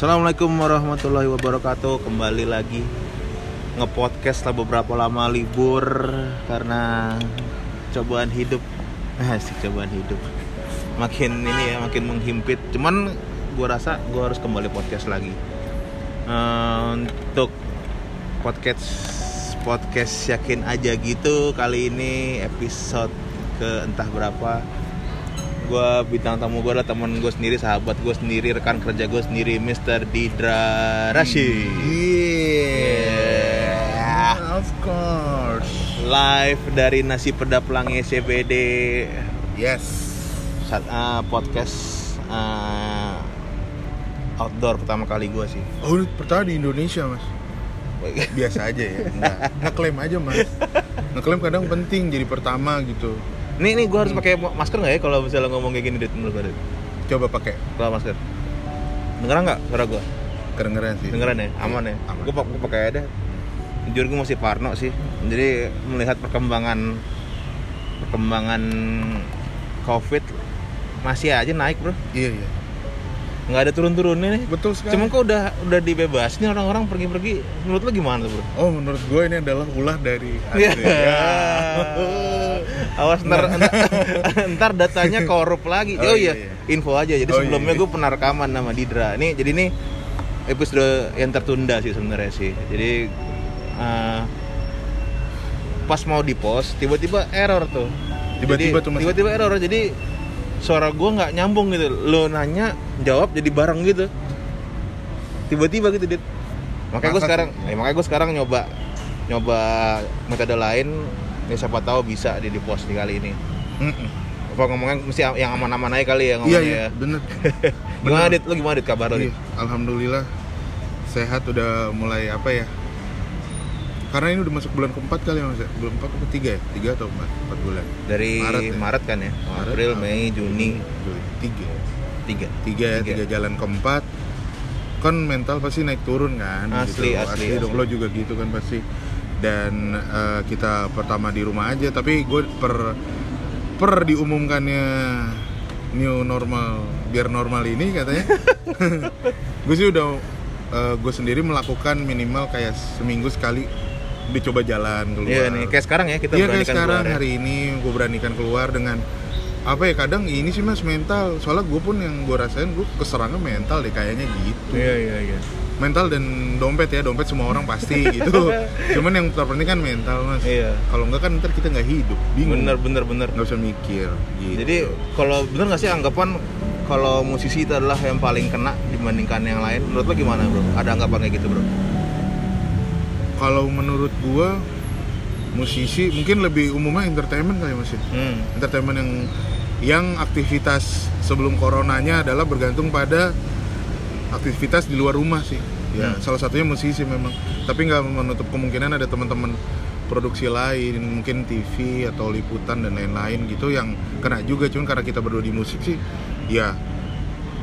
Assalamualaikum warahmatullahi wabarakatuh. Kembali lagi Nge-podcast setelah beberapa lama libur Karena Cobaan hidup. Asik cobaan hidup. Makin ini ya Makin menghimpit. Cuman gue rasa gue harus kembali podcast lagi. Eh, Untuk Podcast Podcast yakin aja gitu Kali ini episode ke entah berapa gue bintang tamu gue adalah teman gue sendiri sahabat gue sendiri rekan kerja gue sendiri Mr. Didra Rashid Yeah, of course. live dari nasi pedap pelangi CBD Yes. saat uh, podcast uh, outdoor pertama kali gue sih Oh, pertama di Indonesia, Mas. Biasa aja ya. Enggak. Ngeklaim aja, Mas. Ngeklaim kadang penting jadi pertama gitu. Nih nih gue harus pakai masker nggak ya kalau misalnya ngomong kayak gini Dit menurut gue Dit? Coba pakai. kalau masker dengeran nggak suara gue Kedengeran sih. dengeran ya aman ya Aman. gue gue pakai aja deh jujur gue masih parno sih jadi melihat perkembangan perkembangan covid masih aja naik bro Iya, iya. Nggak ada turun-turunnya nih Betul sekali. cuman kok udah udah dibebasin orang-orang pergi-pergi menurut lo gimana tuh bro Oh, menurut gue ini adalah ulah dari Iya. asli. Ya. Awas ntar, ntar, ntar datanya korup lagi. Oh, Oh, iya, iya, iya. info aja. Jadi Oh, sebelumnya iya. gue pernah rekaman sama Didra. Nih, jadi nih episode yang tertunda sih sebenarnya sih. Jadi eh, pas mau di post tiba-tiba error tuh. Tiba-tiba tuh. Tiba-tiba error. Jadi suara gue nggak nyambung gitu. Lo nanya, jawab jadi bareng gitu. Tiba-tiba gitu, Dit. Makanya gue sekarang, eh, makanya gue sekarang nyoba nyoba metode lain ya siapa tahu bisa di di post di kali ini Mm-mm. apa ngomongnya mesti yang aman-aman aja kali ya Iya, ngomongnya iya, ya bener. gimana Bener. dit lu gimana dit kabar lu Iya, Alhamdulillah sehat udah mulai apa ya? Karena ini udah masuk bulan keempat kali ya mas ya? Bulan keempat atau tiga ya? Tiga atau empat? Empat bulan dari Maret Maret, ya? kan ya Maret, April Mei Juni Juli. Tiga tiga Tiga ya, tiga jalan keempat Kan mental pasti naik turun kan Asli, gitu. asli, dong, asli. lo juga gitu kan pasti Dan eh, kita pertama di rumah aja Tapi gue per, per diumumkannya new normal Biar normal ini katanya gue sih udah gue sendiri melakukan minimal kayak seminggu sekali dicoba jalan keluar. iya nih kayak sekarang ya kita Iya kayak beranikan sekarang keluar ya. hari ini gue beranikan keluar dengan apa ya kadang ini sih mas mental. Soalnya gue pun yang gue rasain gue keserangnya mental deh kayaknya gitu. Iya iya iya. Mental dan dompet ya dompet semua orang pasti gitu. Cuman yang terpenting kan mental mas. Iya. Kalau enggak kan ntar kita nggak hidup bingung. Bener bener bener. Nggak usah mikir gitu. jadi kalau bener nggak sih anggapan kalau musisi itu adalah yang paling kena dibandingkan yang lain? Menurut lo gimana bro? Ada anggapan kayak gitu bro kalau menurut gue musisi mungkin lebih umumnya entertainment kali ya, mas ya hmm. entertainment yang yang aktivitas sebelum coronanya adalah bergantung pada aktivitas di luar rumah sih ya Hmm. salah satunya musisi memang tapi nggak menutup kemungkinan ada teman-teman produksi lain mungkin TV atau liputan dan lain-lain gitu yang kena juga cuman karena kita berdua di musik sih ya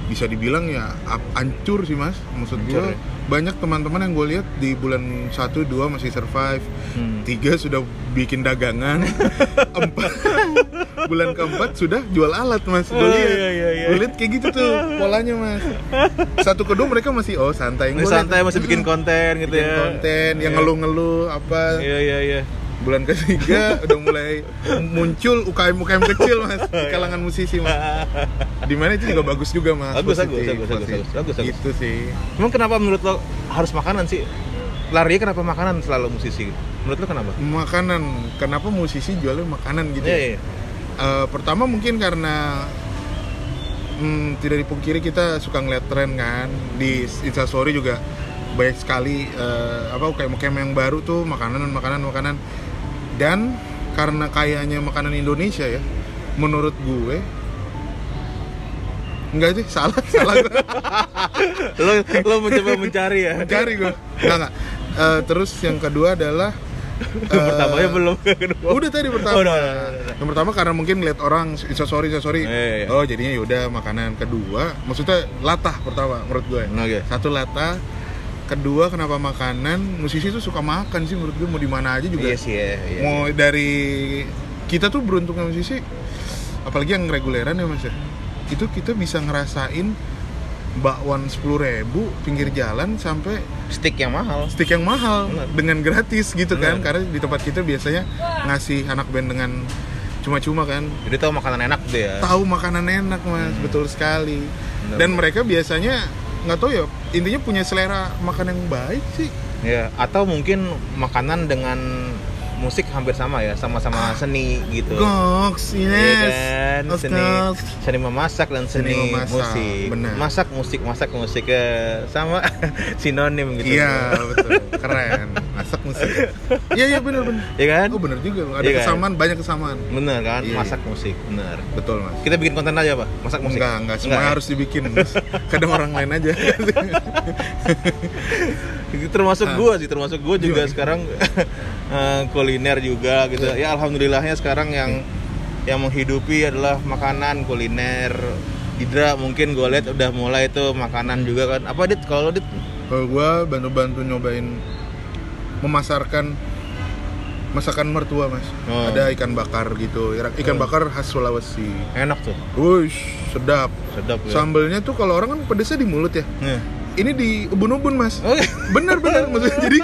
bisa dibilang ya hancur sih mas. Maksud gue ya? banyak teman-teman yang gue lihat di bulan 1 2 masih survive. Hmm. tiga sudah bikin dagangan. Empat bulan keempat sudah jual alat mas. Gue Oh, lihat. iya, iya, iya. Gua lihat kayak gitu tuh polanya mas. Satu kedua mereka masih oh santai. Liat, santai masih bikin "Hmm, konten gitu bikin ya. konten yang Iya. ngeluh-ngeluh apa. Iya iya iya bulan ketiga udah mulai muncul UKM UKM kecil mas di kalangan musisi mas di mana itu juga bagus juga mas Bagus, bagus, positif, bagus, bagus, positif. bagus, bagus, bagus. gitu sih Emang kenapa menurut lo harus makanan sih? Larinya kenapa makanan selalu musisi? Menurut lo kenapa? makanan kenapa musisi jualnya makanan gitu? Iya, iya. Eh, pertama mungkin karena hmm, tidak dipungkiri kita suka ngeliat tren kan di instastory juga banyak sekali eh, apa kayak UKM yang baru tuh makanan makanan makanan dan karena kayaknya makanan Indonesia ya menurut gue enggak sih salah salah gue lo lo mencoba mencari ya? mencari gue enggak enggak Eh, terus yang kedua adalah Yang eh, pertamanya belum, yang kedua. Udah tadi pertama. Oh, udah, udah, udah. Yang pertama karena mungkin ngeliat orang sorry sorry. Iya, iya. Oh jadinya yaudah makanan. Kedua, maksudnya latah pertama menurut gue. Oke. Satu latah. Kedua kenapa makanan? Musisi tuh suka makan sih menurut gue mau di mana aja juga. Iya sih ya. Iya. Mau dari kita tuh beruntungnya musisi, apalagi yang reguleran ya mas ya. Itu kita bisa ngerasain bakwan sepuluh ribu pinggir jalan sampai Stick yang mahal. stick yang mahal Bener. dengan gratis gitu kan Bener. karena di tempat kita biasanya ngasih anak band dengan cuma-cuma kan Jadi tahu makanan enak tuh ya. tahu makanan enak mas betul sekali Bener. dan mereka biasanya nggak tahu ya intinya punya selera makan yang baik sih Ya, atau mungkin makanan dengan musik hampir sama ya, sama-sama seni gitu. goks Iya yes kan, of seni seni memasak dan seni, Seni memasak, musik. benar. Masak musik, masak musik eh, sama sinonim gitu. iya betul keren masak musik iya iya bener bener Iya kan? oh bener juga ada Iya kan? kesamaan banyak kesamaan Bener kan? Iya. Masak musik, bener. betul mas Kita bikin konten aja, Pak. Masak musik. enggak enggak semuanya ya? harus dibikin Mas. kadang orang lain aja termasuk Ah. gua sih, termasuk gua juga sekarang eh, kuliner juga gitu. Ya alhamdulillahnya sekarang yang yang menghidupi adalah makanan kuliner. Didra mungkin gue lihat udah mulai tuh makanan juga kan. Apa dit kalau dit? kalau gua bantu-bantu nyobain memasarkan masakan mertua mas Oh. ada ikan bakar gitu ikan Oh. bakar khas Sulawesi Enak tuh, Wush, sedap sedap ya. sambelnya tuh kalau orang kan pedesnya di mulut ya Nih. ini di ubun-ubun mas Oh, bener bener maksudnya jadi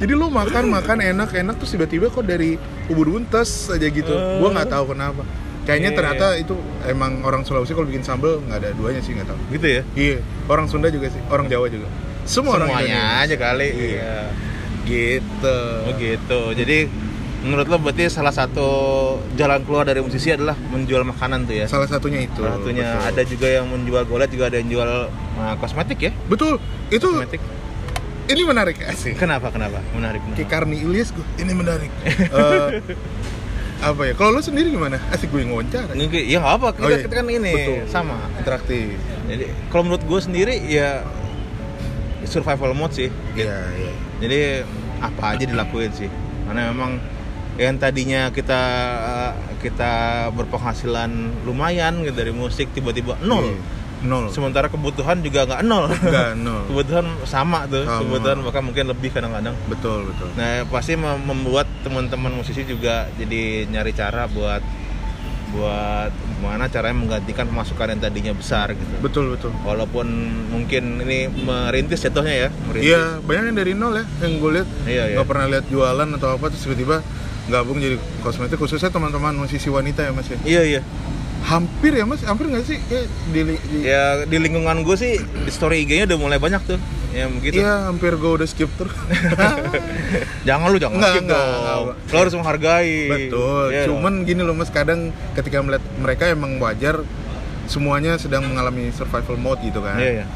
jadi lu makan makan enak enak terus tiba-tiba kok dari ubun-ubun tes aja gitu Oh. gua nggak tahu kenapa kayaknya Iya. ternyata itu emang orang Sulawesi kalau bikin sambel nggak ada duanya sih nggak tahu gitu ya. iya orang Sunda juga sih orang Jawa juga semua orang Semuanya Indonesia. aja kali. Iya. Iya. Gitu Oh gitu. Jadi menurut lo berarti salah satu jalan keluar dari musisi adalah menjual makanan tuh ya? salah satunya itu Salah satunya betul. ada juga yang menjual golet juga ada yang jual uh, kosmetik ya? betul itu Kosmetik. ini menarik asik Kenapa kenapa? Menarik. Menarik. Karni Ilyas gue ini menarik Eh, apa ya kalau lu sendiri gimana asik gue yang wawancara Nggak, Ya nggak apa, kita, Oh, iya. kita kan ini Betul. sama. interaktif Jadi kalau menurut gue sendiri ya survival mode sih. iya iya Jadi apa aja dilakuin sih. Karena memang yang tadinya kita kita berpenghasilan lumayan gitu dari musik tiba-tiba nol. Iya. nol Sementara kebutuhan juga nggak nol. enggak nol kebutuhan sama tuh, Sama. kebutuhan bahkan mungkin lebih kadang-kadang. betul betul Nah, pasti mem- membuat teman-teman musisi juga jadi nyari cara buat buat gimana caranya menggantikan pemasukan yang tadinya besar gitu. betul betul Walaupun mungkin ini merintis jatuhnya ya, merintis. iya banyak yang dari nol ya yang gue lihat Iya, iya. nggak pernah lihat jualan atau apa terus tiba-tiba gabung jadi kosmetik khususnya teman-teman musisi wanita ya mas ya Iya, iya. hampir ya mas hampir nggak sih Kayak di, di- Ya di lingkungan gue sih di story IG-nya udah mulai banyak tuh. Ya begitu. Iya, hampir gue udah skip terus. Jangan lu jangan Nggak, skip nggak, dong. nggak. Lo harus menghargai. Betul. Iya Cuman gini loh Mas, kadang ketika melihat mereka emang wajar semuanya sedang mengalami survival mode gitu dong. kan. Iya, iya.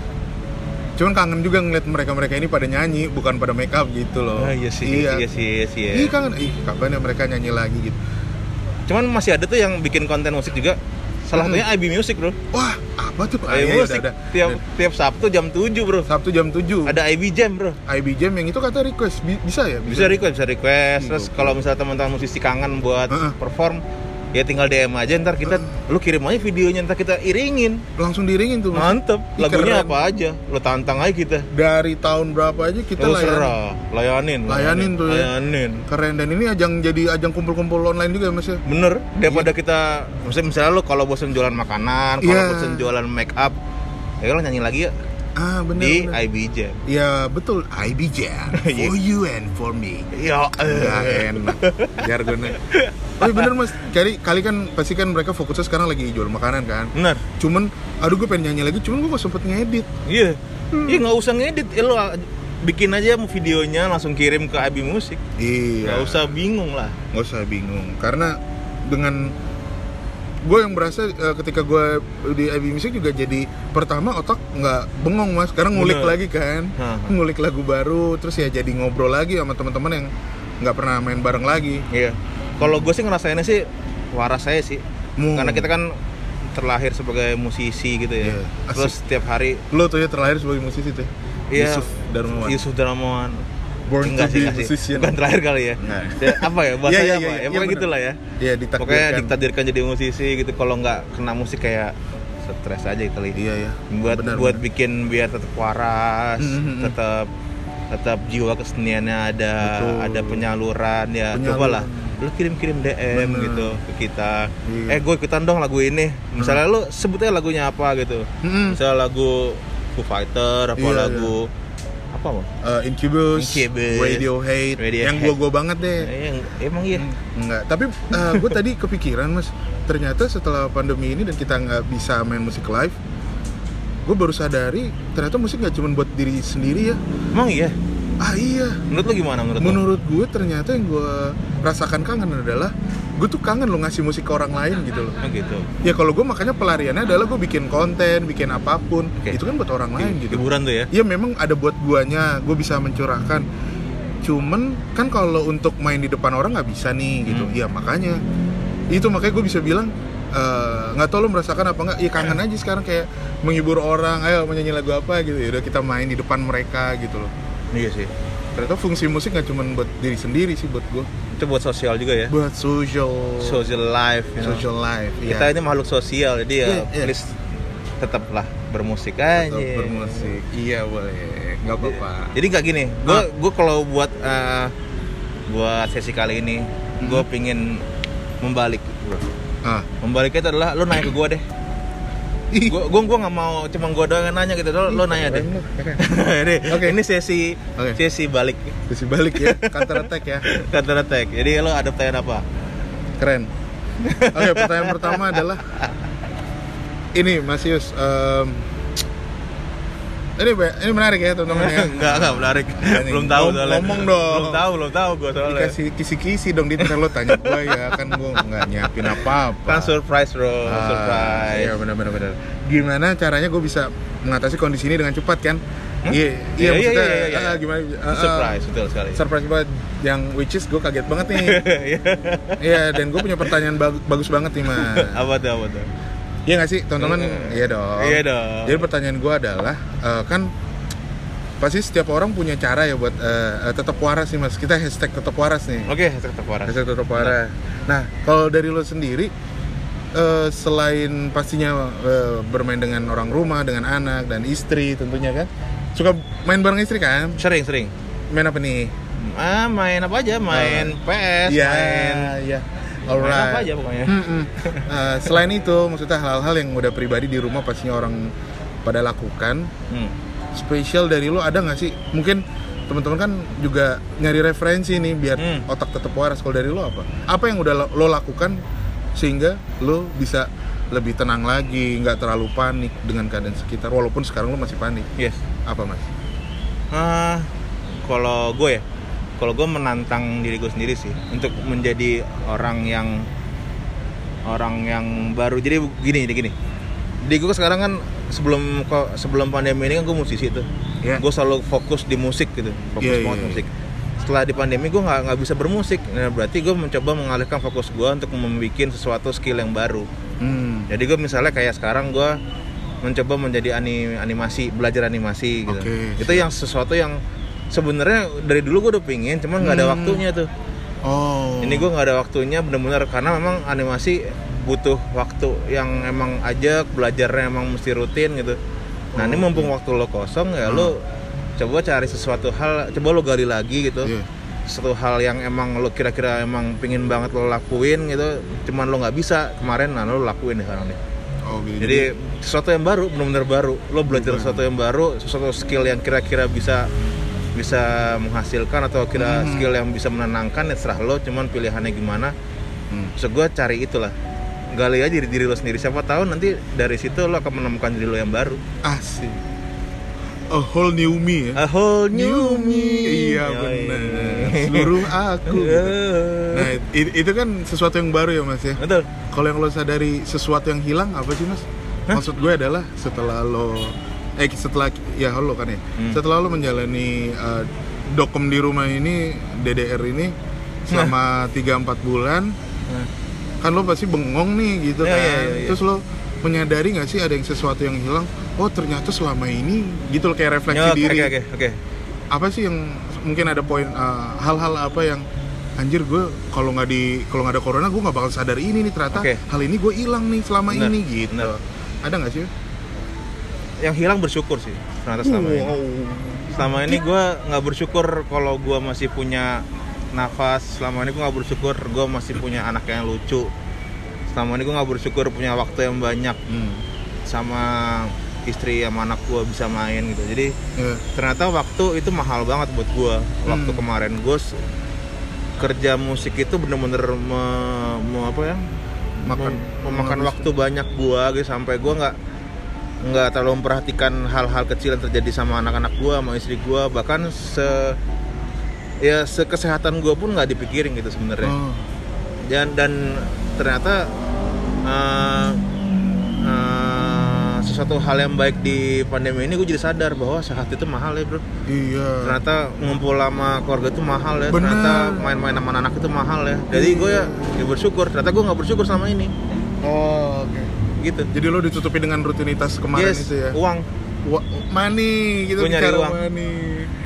Cuman kangen juga ngeliat mereka-mereka ini pada nyanyi, bukan pada make up gitu loh. Ah, iya sih, iya, sih, iya sih. ya. Iya kangen, ih kapan ya mereka nyanyi lagi gitu. Cuman masih ada tuh yang bikin konten musik juga. Salah Hmm. satunya IB Music, Bro. Wah, apa tuh? Ah, IB iya, Music udah, udah. tiap Udah. tiap Sabtu jam 7, Bro. Sabtu jam 7 Ada IB Jam, Bro. IB Jam yang itu kata request Bi- bisa ya? Bisa request, bisa request. Hmm, Terus kalau misalnya teman-teman musisi kangen buat Heeh. perform, ya tinggal DM aja ntar kita lu kirim aja videonya ntar kita iringin. Langsung diringin tuh. Mantep. Ih, Lagunya keren. apa aja? Lu tantang aja kita. Dari tahun berapa aja kita Lu layan. serah, layanin. Layanin tuh ya. Layanin. Keren dan ini ajang jadi ajang kumpul-kumpul online juga Mas ya. Bener, daripada kita misalnya, misalnya lu kalau bosen jualan makanan, kalau Iya. bosen jualan make up, ya lo nyanyi lagi ya Ah, bener di bener. IB Jam. Ya betul, IB Jam Iya. for you and for me. Ya, enak jargonnya. Iya bener mas, kali kali kan pasti kan mereka fokusnya sekarang lagi jual makanan kan. bener. Cuman, aduh gue pengen nyanyi lagi, cuman gue gak sempet ngedit. Iya. Hmm. Iya nggak usah ngedit, ya, lo bikin aja videonya langsung kirim ke IB Musik. Iya. Nggak usah bingung lah. Nggak usah bingung, karena dengan gue yang berasa eh, ketika gue di IB Music juga jadi pertama otak nggak bengong mas, karena ngulik Bener. lagi kan, Hah. ngulik lagu baru, terus ya jadi ngobrol lagi sama teman-teman yang nggak pernah main bareng lagi. Iya. Kalau gue sih ngerasainnya sih waras saya sih. Hmm. Karena kita kan terlahir sebagai musisi gitu ya. Iya, asik. Terus setiap hari Lo tuh ya terlahir sebagai musisi tuh. Iya. Yusuf Darmawan. Yusuf Darmawan. Born enggak to sih, be musician. Bukan terakhir kali ya. Enggak. Ya, apa ya bahasanya Iya, iya, apa? iya, ya iya, pokoknya gitulah ya. Iya ditakdirkan. Pokoknya ditakdirkan jadi musisi gitu. Kalau nggak kena musik kayak stres aja kali. Iya ya. Buat Benar, buat benar. bikin biar tetap waras, Mhm, mhm. tetap tetap jiwa keseniannya ada, Betul. ada penyaluran ya. Penyaluran. Cobalah lu kirim-kirim DM Bener. gitu ke kita Iya. eh gue ikutan dong lagu ini misalnya lu sebutnya lagunya apa gitu Mm-mm. misalnya lagu Foo Fighter apa Iya, lagu apa mau Uh, Incubus, Incubus, Radiohead, Radiohead. yang gua-gua banget deh. Eh, emang iya Enggak, tapi gue tadi kepikiran mas, ternyata setelah pandemi ini dan kita nggak bisa main musik live, gue baru sadari ternyata musik nggak cuma buat diri sendiri ya. emang iya Ah iya, menurut lu gimana menurut lu menurut gue ternyata yang gue rasakan kangen adalah gue tuh kangen lo ngasih musik ke orang lain gitu loh. Oh, gitu Ya kalau gue makanya pelariannya adalah gue bikin konten, bikin apa pun, Oke. itu kan buat orang lain gitu. hiburan tuh ya Iya memang ada buat guanya, gue bisa mencurahkan. Cuman kan kalau untuk main di depan orang nggak bisa nih gitu. Hmm. Iya makanya itu makanya gue bisa bilang eh, nggak tahu lo merasakan apa nggak? Iya kangen aja sekarang kayak menghibur orang. Ayo menyanyi lagu apa gitu. Ya udah kita main di depan mereka gitu loh. Iya sih Ternyata fungsi musik nggak cuma buat diri sendiri sih buat gue. itu buat sosial juga ya Buat social, social life you know. social life. kita iya. ini makhluk sosial jadi ya Iya, iya. please tetaplah bermusik aja Tetap bermusik. Iya boleh, nggak apa-apa. jadi nggak gini gue Ah. gue kalau buat eh, buat sesi kali ini gue Hmm. pingin membalik bro Ah, membaliknya itu adalah lo nanya ke gue deh. Gue gue gue nggak mau cuma gue doang yang nanya gitu lo, lo nanya deh ini Oke. ini sesi Oke. sesi balik Terus balik ya, counter attack ya. counter attack jadi lo ada pertanyaan apa Keren. Oke, pertanyaan pertama adalah ini Mas Yus. em, ini ini menarik ya teman-teman ya. enggak enggak menarik nih, belum tahu ngom- soalnya ngomong dong. belum tahu belum tahu gue soalnya Dikasih kisi-kisi dong di lo tanya gue ya kan gue nggak nyiapin apa-apa. kan surprise bro Ah, surprise Iya benar-benar benar. Gimana caranya gue bisa mengatasi kondisi ini dengan cepat kan? Hmm? Iya, Iya, iya iya, iya, iya. ah, gimana? ah, ah, surprise betul sekali surprise banget yang which is gue kaget banget nih. Iya. Iya, dan gue punya pertanyaan bag- bagus banget nih mas. apa tuh apa tuh Iya gak sih teman-teman? Iya dong. Iya dong. Jadi pertanyaan gue adalah eh, kan pasti setiap orang punya cara ya buat eh, eh, tetap waras nih mas. Kita hashtag tetap waras nih. oke tetap waras Hashtag tetap waras. Nah kalau dari lo sendiri eh, selain pastinya eh, bermain dengan orang rumah, dengan anak dan istri tentunya kan, suka main bareng istri kan? sering sering Main apa nih? ah main apa aja main PS Iya, main main Alright. apa aja pokoknya Mm-mm. Eh, selain itu, maksudnya hal-hal yang udah pribadi di rumah pastinya orang pada lakukan. Hmm. Spesial dari lo ada nggak sih? Mungkin teman-teman kan juga nyari referensi nih biar Hmm. otak tetap waras. Kalau dari lo apa? Apa yang udah lo- lakukan sehingga lo bisa lebih tenang lagi, nggak terlalu panik dengan keadaan sekitar. Walaupun sekarang lo masih panik. yes Apa mas? Ah, kalau gue ya, kalau gue menantang diri gue sendiri sih untuk menjadi orang yang orang yang baru. Jadi gini, jadi gini. Di gue sekarang kan sebelum sebelum pandemi ini kan gue musisi tuh. Iya. Gue selalu fokus di musik gitu, fokus Iya, iya, banget iya. musik. Setelah di pandemi gue nggak nggak bisa bermusik, nah, berarti gue mencoba mengalihkan fokus gue untuk membuat sesuatu skill yang baru. Hmm. Jadi gue misalnya kayak sekarang gue mencoba menjadi ani- animasi, belajar animasi gitu. Oke, Itu yang sesuatu yang sebenarnya dari dulu gue udah pingin, cuman nggak ada Hmm. waktunya tuh. Oh. Ini gue nggak ada waktunya bener-bener karena memang animasi butuh waktu yang emang aja belajarnya emang mesti rutin gitu. Nah ini Oh, mumpung iya. waktu lo kosong ya Hmm. lo coba cari sesuatu hal, coba lo gali lagi gitu. Iya. Satu hal yang emang lo kira-kira emang pingin banget lo lakuin gitu, cuman lo nggak bisa kemarin, nah lo lakuin sekarang nih. Oh, gitu. Jadi sesuatu yang baru, benar-benar baru. Lo belajar sesuatu yang baru, sesuatu skill yang kira-kira bisa bisa menghasilkan atau kira Hmm. skill yang bisa menenangkan ya serah lo, cuman pilihannya gimana. Hmm. So gue cari itulah. Gali aja diri, diri lo sendiri. Siapa tahu nanti dari situ lo akan menemukan diri lo yang baru. Asik. A whole new me ya. A whole new me. Iya Yoi. benar. Seluruh aku. Nah, i- itu kan sesuatu yang baru ya Mas ya. Betul. Kalau yang lo sadari sesuatu yang hilang apa sih Mas? Hah? Maksud gue adalah setelah lo eh setelah ya lo kan ya. Hmm. Setelah lo menjalani eh, dokem di rumah ini DDR ini selama 3 4 bulan Nah, kan lo pasti bengong nih gitu Iya, kan. iya, iya, iya. Terus lo menyadari nggak sih ada yang sesuatu yang hilang? Oh ternyata selama ini gitu loh kayak refleksi ya, Oke diri. oke oke oke. Apa sih yang mungkin ada poin eh, hal-hal apa yang anjir gue kalau nggak di kalau nggak ada corona gue nggak bakal sadar ini nih ternyata Oke. hal ini gue hilang nih selama Bener, ini gitu. bener. Ada nggak sih? Yang hilang bersyukur sih ternyata selama ini. Wow. selama ini gue nggak bersyukur kalau gue masih punya nafas selama ini gue nggak bersyukur gue masih punya anak yang lucu selama ini gue nggak bersyukur punya waktu yang banyak Hmm. sama istri sama anak gue bisa main gitu jadi Ya. ternyata waktu itu mahal banget buat gue waktu Hmm. kemarin gue kerja musik itu bener-bener me- me- apa ya Makan- mem- memakan waktu banyak gue gitu sampai gue nggak nggak terlalu memperhatikan hal-hal kecil yang terjadi sama anak-anak gue sama istri gue bahkan se ya sekesehatan gue pun nggak dipikirin gitu sebenarnya Oh. dan dan ternyata eh, eh, sesuatu hal yang baik di pandemi ini gue jadi sadar bahwa sehat itu mahal ya bro Iya. ternyata ngumpul sama keluarga itu mahal ya Bener. ternyata main-main sama anak itu mahal ya jadi gue ya, ya bersyukur ternyata gue nggak bersyukur sama ini Oh, oke. Gitu Jadi lo ditutupi dengan rutinitas kemarin yes itu ya. uang Wa- money gitu Gua nyari uang. money.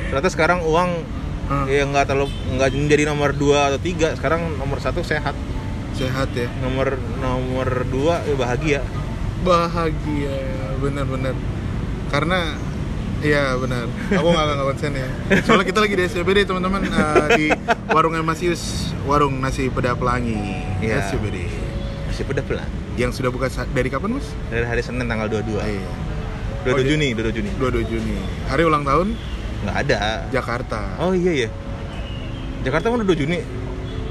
ternyata sekarang uang Ah, ya nggak terlalu nggak menjadi nomor dua atau tiga sekarang nomor satu sehat sehat ya. nomor nomor dua ya bahagia Bahagia, benar-benar. Karena Iya benar. Aku nggak nggak konsen ya. Soalnya kita lagi di SCBD teman-teman eh, di warung Mas Yus, warung nasi peda pelangi Iya. SCBD. masih pada pelan Yang sudah buka dari kapan mas? dari hari Senin tanggal 22 Iya. 22 Oh, Juni 22 Juni 22 Juni. Hari ulang tahun nggak ada Jakarta. oh iya ya Jakarta kan 22 Juni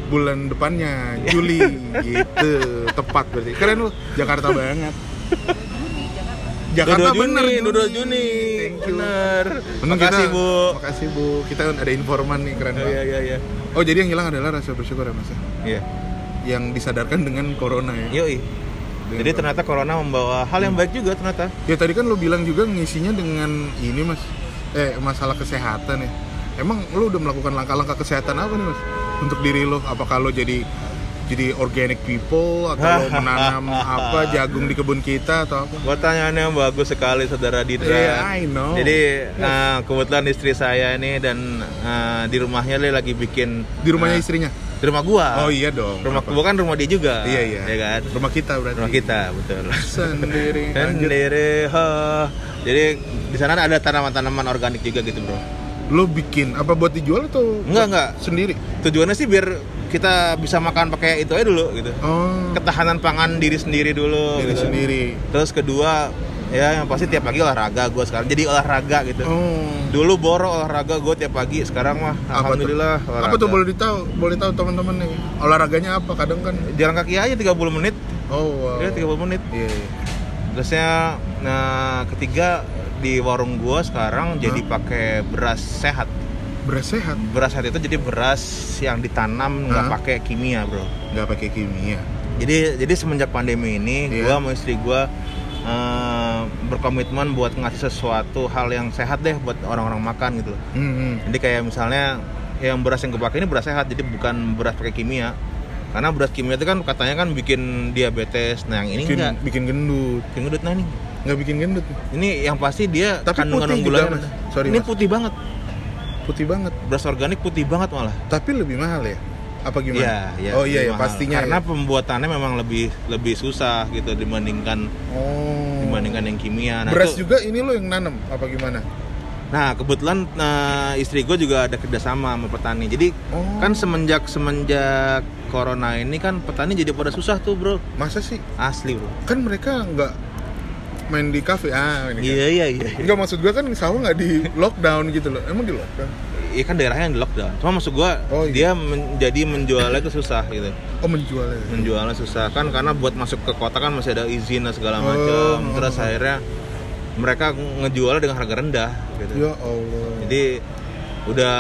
Bulan depannya Juli gitu. Tepat berarti. Keren lu. Jakarta banget. Jakarta 22 bener Juni 22 Juni Thank you. bener Untung makasih kita- bu Makasih Bu. Kita ada informan nih keren oh, banget. iya iya iya Oh jadi yang hilang adalah rasa bersyukur ya mas? ya? iya Yang disadarkan dengan corona ya? yoi jadi ternyata corona membawa hal yang baik juga ternyata Ya tadi kan lo bilang juga ngisinya dengan ini mas Eh masalah kesehatan ya Emang lo udah melakukan langkah-langkah kesehatan apa nih mas? Untuk diri lo? Apakah lo jadi jadi organic people atau lo menanam apa jagung di kebun kita atau apa? Pertanyaannya yang bagus sekali saudara Didra. Yeah, I know. Jadi eh, kebetulan istri saya ini dan eh, di rumahnya dia lagi bikin Di rumahnya eh, istrinya? Di rumah gua. Oh iya dong. Rumah gua kan rumah dia juga. Iya iya. Ya kan? Rumah kita berarti. Rumah kita betul. Sendiri. Sendiri. ha. Jadi di sana ada tanaman-tanaman organik juga gitu, Bro. Lo bikin apa buat dijual atau Enggak, enggak. sendiri? Tujuannya sih biar kita bisa makan pakai itu aja dulu gitu. Oh. Ketahanan pangan diri sendiri dulu Diri gitu. sendiri. Terus kedua ya yang pasti tiap pagi olahraga gua sekarang jadi olahraga gitu. Oh. Dulu boro olahraga gue tiap pagi, sekarang mah Apa tuh? alhamdulillah Apa tuh boleh ditahu? Boleh tahu teman-teman nih. Olahraganya apa? Kadang kan Jalan kaki aja 30 menit. Oh, wow. Ya 30 menit. Iya. iya. Terusnya nah ketiga di warung gua sekarang jadi pakai beras sehat. Beras sehat, Beras sehat itu jadi beras yang ditanam nggak Hah? pakai kimia, Bro. nggak pakai kimia. Jadi jadi semenjak pandemi ini Iya. gua sama istri gua berkomitmen buat ngasih sesuatu hal yang sehat deh buat orang-orang makan gitu loh. Hmm. Jadi kayak misalnya yang beras yang gue pakai ini beras sehat, jadi bukan beras pakai kimia. Karena beras kimia itu kan katanya kan bikin diabetes. Nah yang ini bikin, enggak, bikin gendut. bikin gendut nah ini. Nggak bikin gendut. Ini yang pasti dia Tapi kandungan rendah. Sorry, ini Mas. putih banget. Putih banget. Beras organik putih banget malah. Tapi lebih mahal ya? Apa gimana? Iya, iya, oh iya ya pastinya. Karena ya. pembuatannya memang lebih lebih susah gitu dibandingkan oh. Dibandingkan yang kimia. Nah, Beras itu- juga ini lo yang nanam apa gimana? Nah kebetulan nah, istri gue juga ada kerjasama sama petani. Jadi Oh. kan semenjak semenjak corona ini kan petani jadi pada susah tuh bro. Masa sih? Asli bro. Kan mereka nggak main di kafe ah ini kan. Iya iya iya. Enggak maksud gua kan sawah nggak di lockdown gitu loh. Emang di lockdown? Iya kan daerahnya yang di lockdown. Cuma maksud gua Oh, iya. dia menjadi menjualnya itu susah gitu. Oh menjualnya. Menjualnya susah kan karena buat masuk ke kota kan masih ada izin dan segala Oh, macam. oh, Terus oh. akhirnya mereka ngejualnya dengan harga rendah gitu. Ya Allah. Jadi udah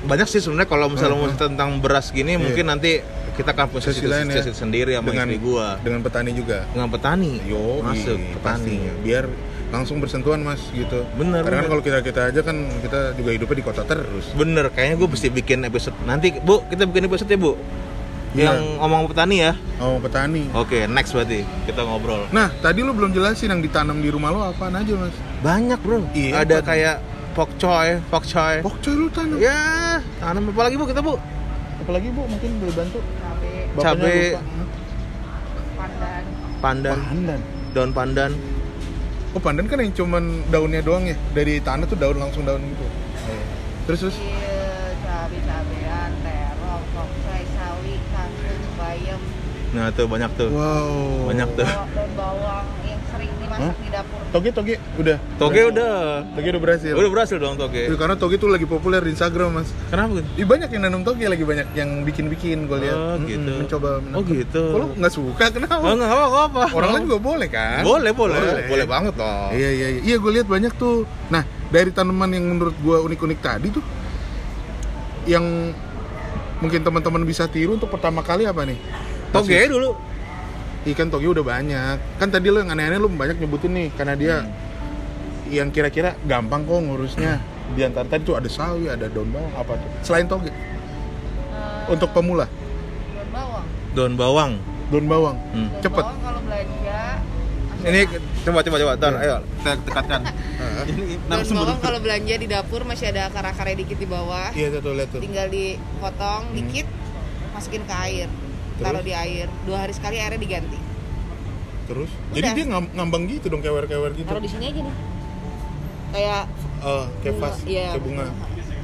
banyak sih sebenarnya kalau misalnya Hmm, mau tentang beras gini Iya. mungkin nanti kita akan punya Sesi sesi, lain ya. sendiri sama dengan istri gua dengan petani juga. dengan petani Yo, masuk petani pastinya. Biar langsung bersentuhan mas gitu. Bener, Karena kan bener. kalau kita kita aja kan kita juga hidupnya di kota terus. bener kayaknya gue mesti bikin episode nanti bu kita bikin episode ya bu Iya. yang ngomong petani ya Oh petani. oke next berarti kita ngobrol Nah tadi lu belum jelasin yang ditanam di rumah lo apaan aja mas? banyak bro Iya, ada apa? kayak pokcoy pokcoy Pokcoy lu tanam? ya tanam apa lagi bu kita bu Apalagi bu mungkin boleh bantu? cabe Cabe. pandan pandan Pandan. daun pandan kok pandan kan yang cuman daunnya doang ya. Dari tanah tuh daun langsung daun gitu. Oh, iya. terus terus? Iya, cabai-cabean terong tongsai sawi kangkung bayam. Nah tuh banyak tuh. Wow. Banyak tuh. Daun bawang dimasak Hah? di dapur. Toge toge udah. Toge udah. Toge udah berhasil. Udah berhasil dong toge. Iya, karena toge tuh lagi populer di Instagram mas. Kenapa gitu? Ih, banyak yang nanam toge lagi banyak yang bikin-bikin gue lihat. Oh, gitu. Mencoba. Oh, menangkap. gitu. Kalau nggak suka kenapa? Oh enggak apa apa. Orang lain juga boleh kan? Boleh, boleh. Boleh banget dong. Iya iya iya. Iya gue lihat banyak tuh. Nah dari tanaman yang menurut gue unik-unik tadi tuh, yang mungkin teman-teman bisa tiru untuk pertama kali apa nih? Toge dulu. Ikan toge udah banyak. Kan tadi lo yang aneh-aneh lo banyak nyebutin nih karena dia yang kira-kira gampang kok ngurusnya. Di antara tadi tuh ada sawi, ada daun bawang apa tuh? Selain toge Eh, untuk pemula, daun bawang. Daun bawang. daun bawang. Hmm. Daun Cepet. bawang kalau belanja Ini coba coba coba, Tan, ayo kita dekatkan. Ini daun bawang kalau belanja di dapur masih ada akar-akarnya dikit di bawah. Iya tuh lihat tuh. Tinggal dipotong dikit, masukin ke air. Taruh di air. Dua hari sekali airnya diganti. Terus? Udah. Jadi dia ngam- ngambang gitu dong kewer-kewer gitu. Taruh di sini aja nih. Kayak Oh, kayak bunga. vas, Iya, kayak bunga.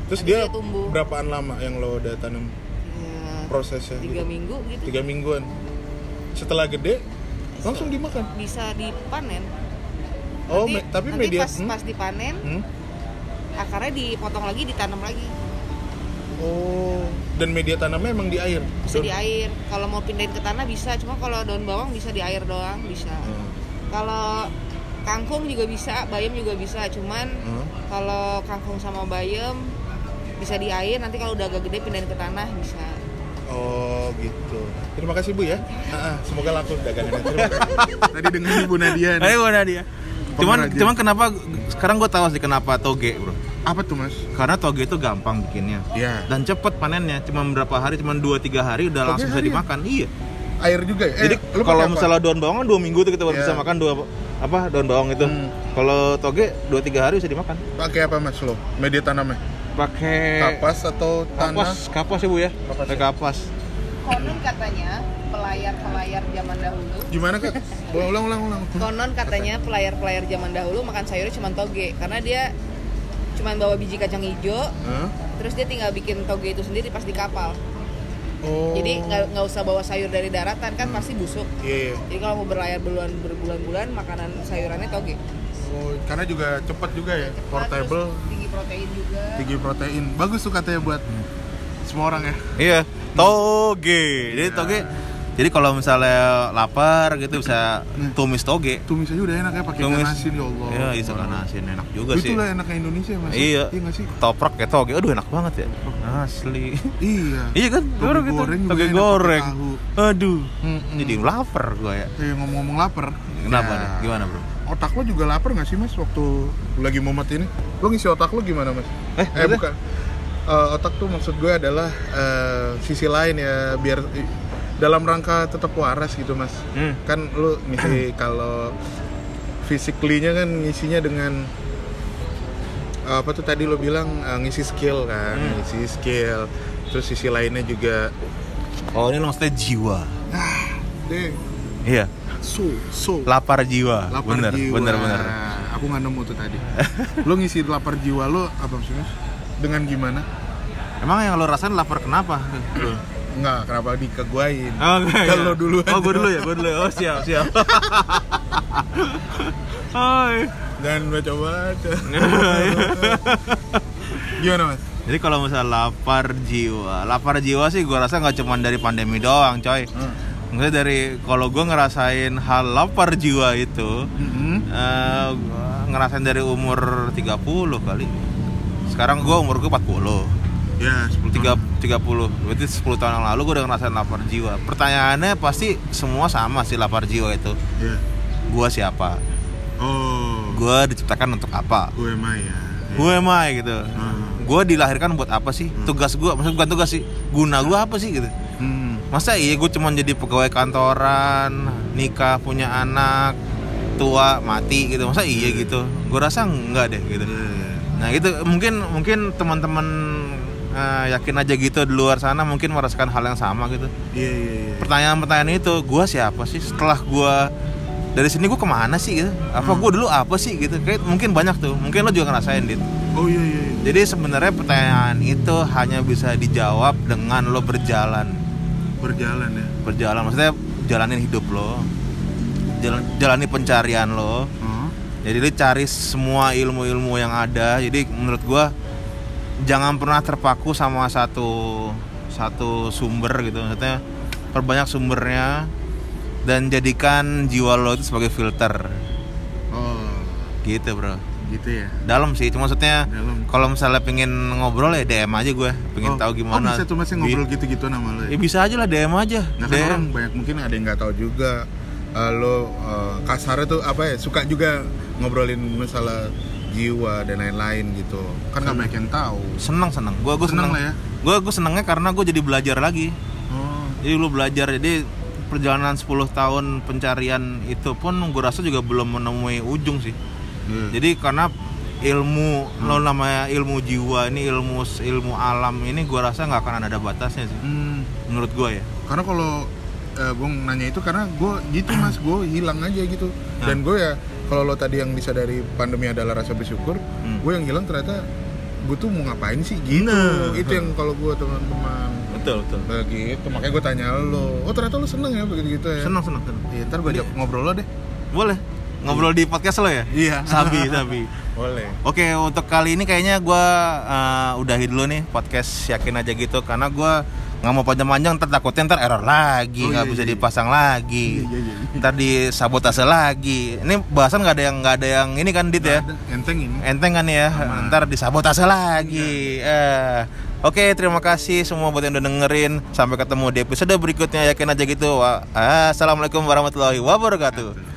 Terus Habis dia dia tumbuh. berapaan lama yang lo udah tanam ya, prosesnya? tiga gitu? minggu gitu. Tiga mingguan. Setelah gede, langsung dimakan. Bisa dipanen. Oh, Nanti- me- tapi nanti media pas, hmm? pas dipanen Hmm? akarnya dipotong lagi ditanam lagi Oh, dan media tanamnya emang di air. bisa di air kalau mau pindahin ke tanah bisa cuma kalau daun bawang bisa di air doang bisa Hmm. kalau kangkung juga bisa bayam juga bisa cuman Hmm. kalau kangkung sama bayam bisa di air nanti kalau udah agak gede pindahin ke tanah bisa Oh, gitu. Terima kasih Bu ya. Semoga laku dagangannya. Tadi dengan Ibu Nadia. nih. Ayo mana dia? Cuman cuman kenapa sekarang gue tahu sih kenapa toge, Bro. Apa tuh, Mas? Karena toge itu gampang bikinnya. Ya. Dan cepet panennya, cuma berapa hari, cuma 2-3 hari udah Toge langsung bisa dimakan. Iya. Air juga ya? Eh, Jadi kalau misalnya daun bawang kan 2 minggu tuh kita baru Iya. bisa makan dua apa daun bawang itu. Hmm. Kalau toge 2-3 hari bisa dimakan. pakai apa, Mas lo? Media tanamnya? Pakai Kapas atau tanah? kapas, kapas ya Bu ya. Kapas Pakai ya. kapas. konon katanya pelayar-pelayar zaman dahulu Gimana, Kak? Ulang, ulang, ulang, ulang. konon katanya pelayar-pelayar zaman dahulu makan sayurnya cuma toge karena dia cuma bawa biji kacang hijau Hah? terus dia tinggal bikin toge itu sendiri pas di kapal Oh. jadi nggak nggak usah bawa sayur dari daratan kan pasti busuk Iya, iya. jadi kalau mau berlayar berbulan berbulan-bulan makanan sayurannya toge Oh, karena juga cepat juga ya, Terus portable, tinggi protein juga tinggi protein. Bagus tuh katanya buat semua orang ya. Iya, toge. Jadi Ya. toge. Jadi kalau misalnya lapar gitu bisa Hmm. tumis toge. Tumis aja udah enak ya pakai ikan Tumis. asin ya Allah. Iya, bisa ikan asin enak juga sih. Itulah enaknya Indonesia mas. Iya. Iya sih? Toprak kayak toge. Aduh enak banget ya. Asli. Iya. iya kan? Toge Goreng gitu. goreng Toge goreng. Aduh. Mm-mm. Jadi lapar gua ya. Eh, ngomong-ngomong lapar. Kenapa Ya. Gimana, Bro? Otak lo juga lapar nggak sih mas waktu lagi momet ini? Lo ngisi otak lo gimana mas? Eh, Eh bukan. Eh, otak tuh maksud gue adalah eh, sisi lain ya biar dalam rangka tetap waras gitu mas. Hmm. Kan lo ngisi kalau physically-nya kan ngisinya dengan apa tuh tadi lo bilang eh, ngisi skill kan, Hmm. ngisi skill. Terus sisi lainnya juga Oh, ini maksudnya jiwa. deh Iya, so so lapar jiwa. lapar bener, jiwa. bener, bener. Aku nggak nemu tuh tadi. lo ngisi lapar jiwa lo apa maksudnya? Dengan gimana? Emang yang lo rasain lapar kenapa? Enggak, kenapa dikeguain? Oh, enggak, Kalau ya. dulu Oh, gue dulu ya, gue dulu ya. Oh, siap, siap. iya. Dan coba. Gimana mas? Jadi kalau misalnya lapar jiwa, lapar jiwa sih gue rasa nggak cuma dari pandemi doang, coy. Maksudnya dari kalau gue ngerasain hal lapar jiwa itu, eh, gua ngerasain dari umur 30 kali. Sekarang gue umur gue 40. Ya, 10 Tiga, tahun. 30 berarti 10 tahun yang lalu gue udah ngerasain lapar jiwa. Pertanyaannya pasti semua sama sih lapar jiwa itu. Ya. gue siapa? Oh. gue diciptakan untuk apa? Gue mah ya. gue emang gitu. Hmm. gue dilahirkan buat apa sih? Tugas gue maksudnya bukan tugas sih guna gue apa sih gitu. Hmm. masa iya gue cuma jadi pegawai kantoran nikah punya anak tua mati gitu. Masa iya gitu? Gue rasa enggak deh gitu. Ya, ya. nah itu mungkin mungkin teman-teman eh, yakin aja gitu di luar sana mungkin merasakan hal yang sama gitu Iya, iya, iya. pertanyaan-pertanyaan itu gue siapa sih setelah gue dari sini gue ke mana sih gitu apa Hmm. gue dulu apa sih gitu kayak mungkin banyak tuh mungkin lo juga ngerasain dit Oh iya, iya. iya. jadi sebenarnya pertanyaan itu hanya bisa dijawab dengan lo berjalan Berjalan ya. berjalan maksudnya jalanin hidup lo jalan jalani pencarian lo Hmm. jadi lu cari semua ilmu-ilmu yang ada jadi menurut gua jangan pernah terpaku sama satu satu sumber gitu. Maksudnya perbanyak sumbernya dan jadikan jiwa lo itu sebagai filter. Oh, gitu bro. Gitu ya. dalam sih cuma maksudnya kalau misalnya pengen ngobrol ya DM aja gue pengen Oh, tahu gimana. Oh, bisa tuh masih ngobrol gitu-gitu nama lo ya? Ya. bisa aja lah DM aja. Nah, kan DM. orang banyak mungkin ada yang nggak tahu juga eh, lo eh, kasarnya tuh apa ya suka juga ngobrolin masalah jiwa dan lain-lain gitu. Kan nggak banyak yang tahu. Seneng seneng. Gue gue Seneng seneng. lah ya. gue gue senengnya karena gue jadi belajar lagi. Oh. Jadi lu belajar. Jadi perjalanan 10 tahun pencarian itu pun gue rasa juga belum menemui ujung sih. Iya. jadi karena ilmu lo namanya ilmu jiwa ini ilmu ilmu alam ini gue rasa nggak akan ada batasnya sih. Hmm, menurut gue ya. Karena kalau eh, gue nanya itu karena gue gitu mas. Gue hilang aja gitu. Nah. dan gue ya kalau lo tadi yang bisa dari pandemi adalah rasa bersyukur Hmm. gue yang hilang ternyata gue tuh mau ngapain sih? Gitu. Nah. itu yang kalau gue teman-teman. Betul betul. Begitu makanya gue tanya lo oh ternyata lo seneng ya? Begitu gitu ya. Seneng seneng seneng. Iya, ntar gue ajak ngobrol lo deh. Boleh. Ngobrol di podcast lo ya? Iya. sabi sabi. Boleh. Oke, untuk kali ini kayaknya gue udahi dulu nih podcast yakin aja gitu. Karena gue nggak mau panjang-panjang ntar takutnya ntar error lagi Oh, nggak iya, bisa iya. dipasang lagi Iya, iya, iya. ntar disabotase lagi ini bahasan nggak ada yang nggak ada yang ini kan dit ya Ada, enteng ini enteng kan ya Aman. ntar disabotase lagi eh Oke, terima kasih semua buat yang udah dengerin. Sampai ketemu di episode berikutnya. Yakin aja gitu. Assalamualaikum warahmatullahi wabarakatuh.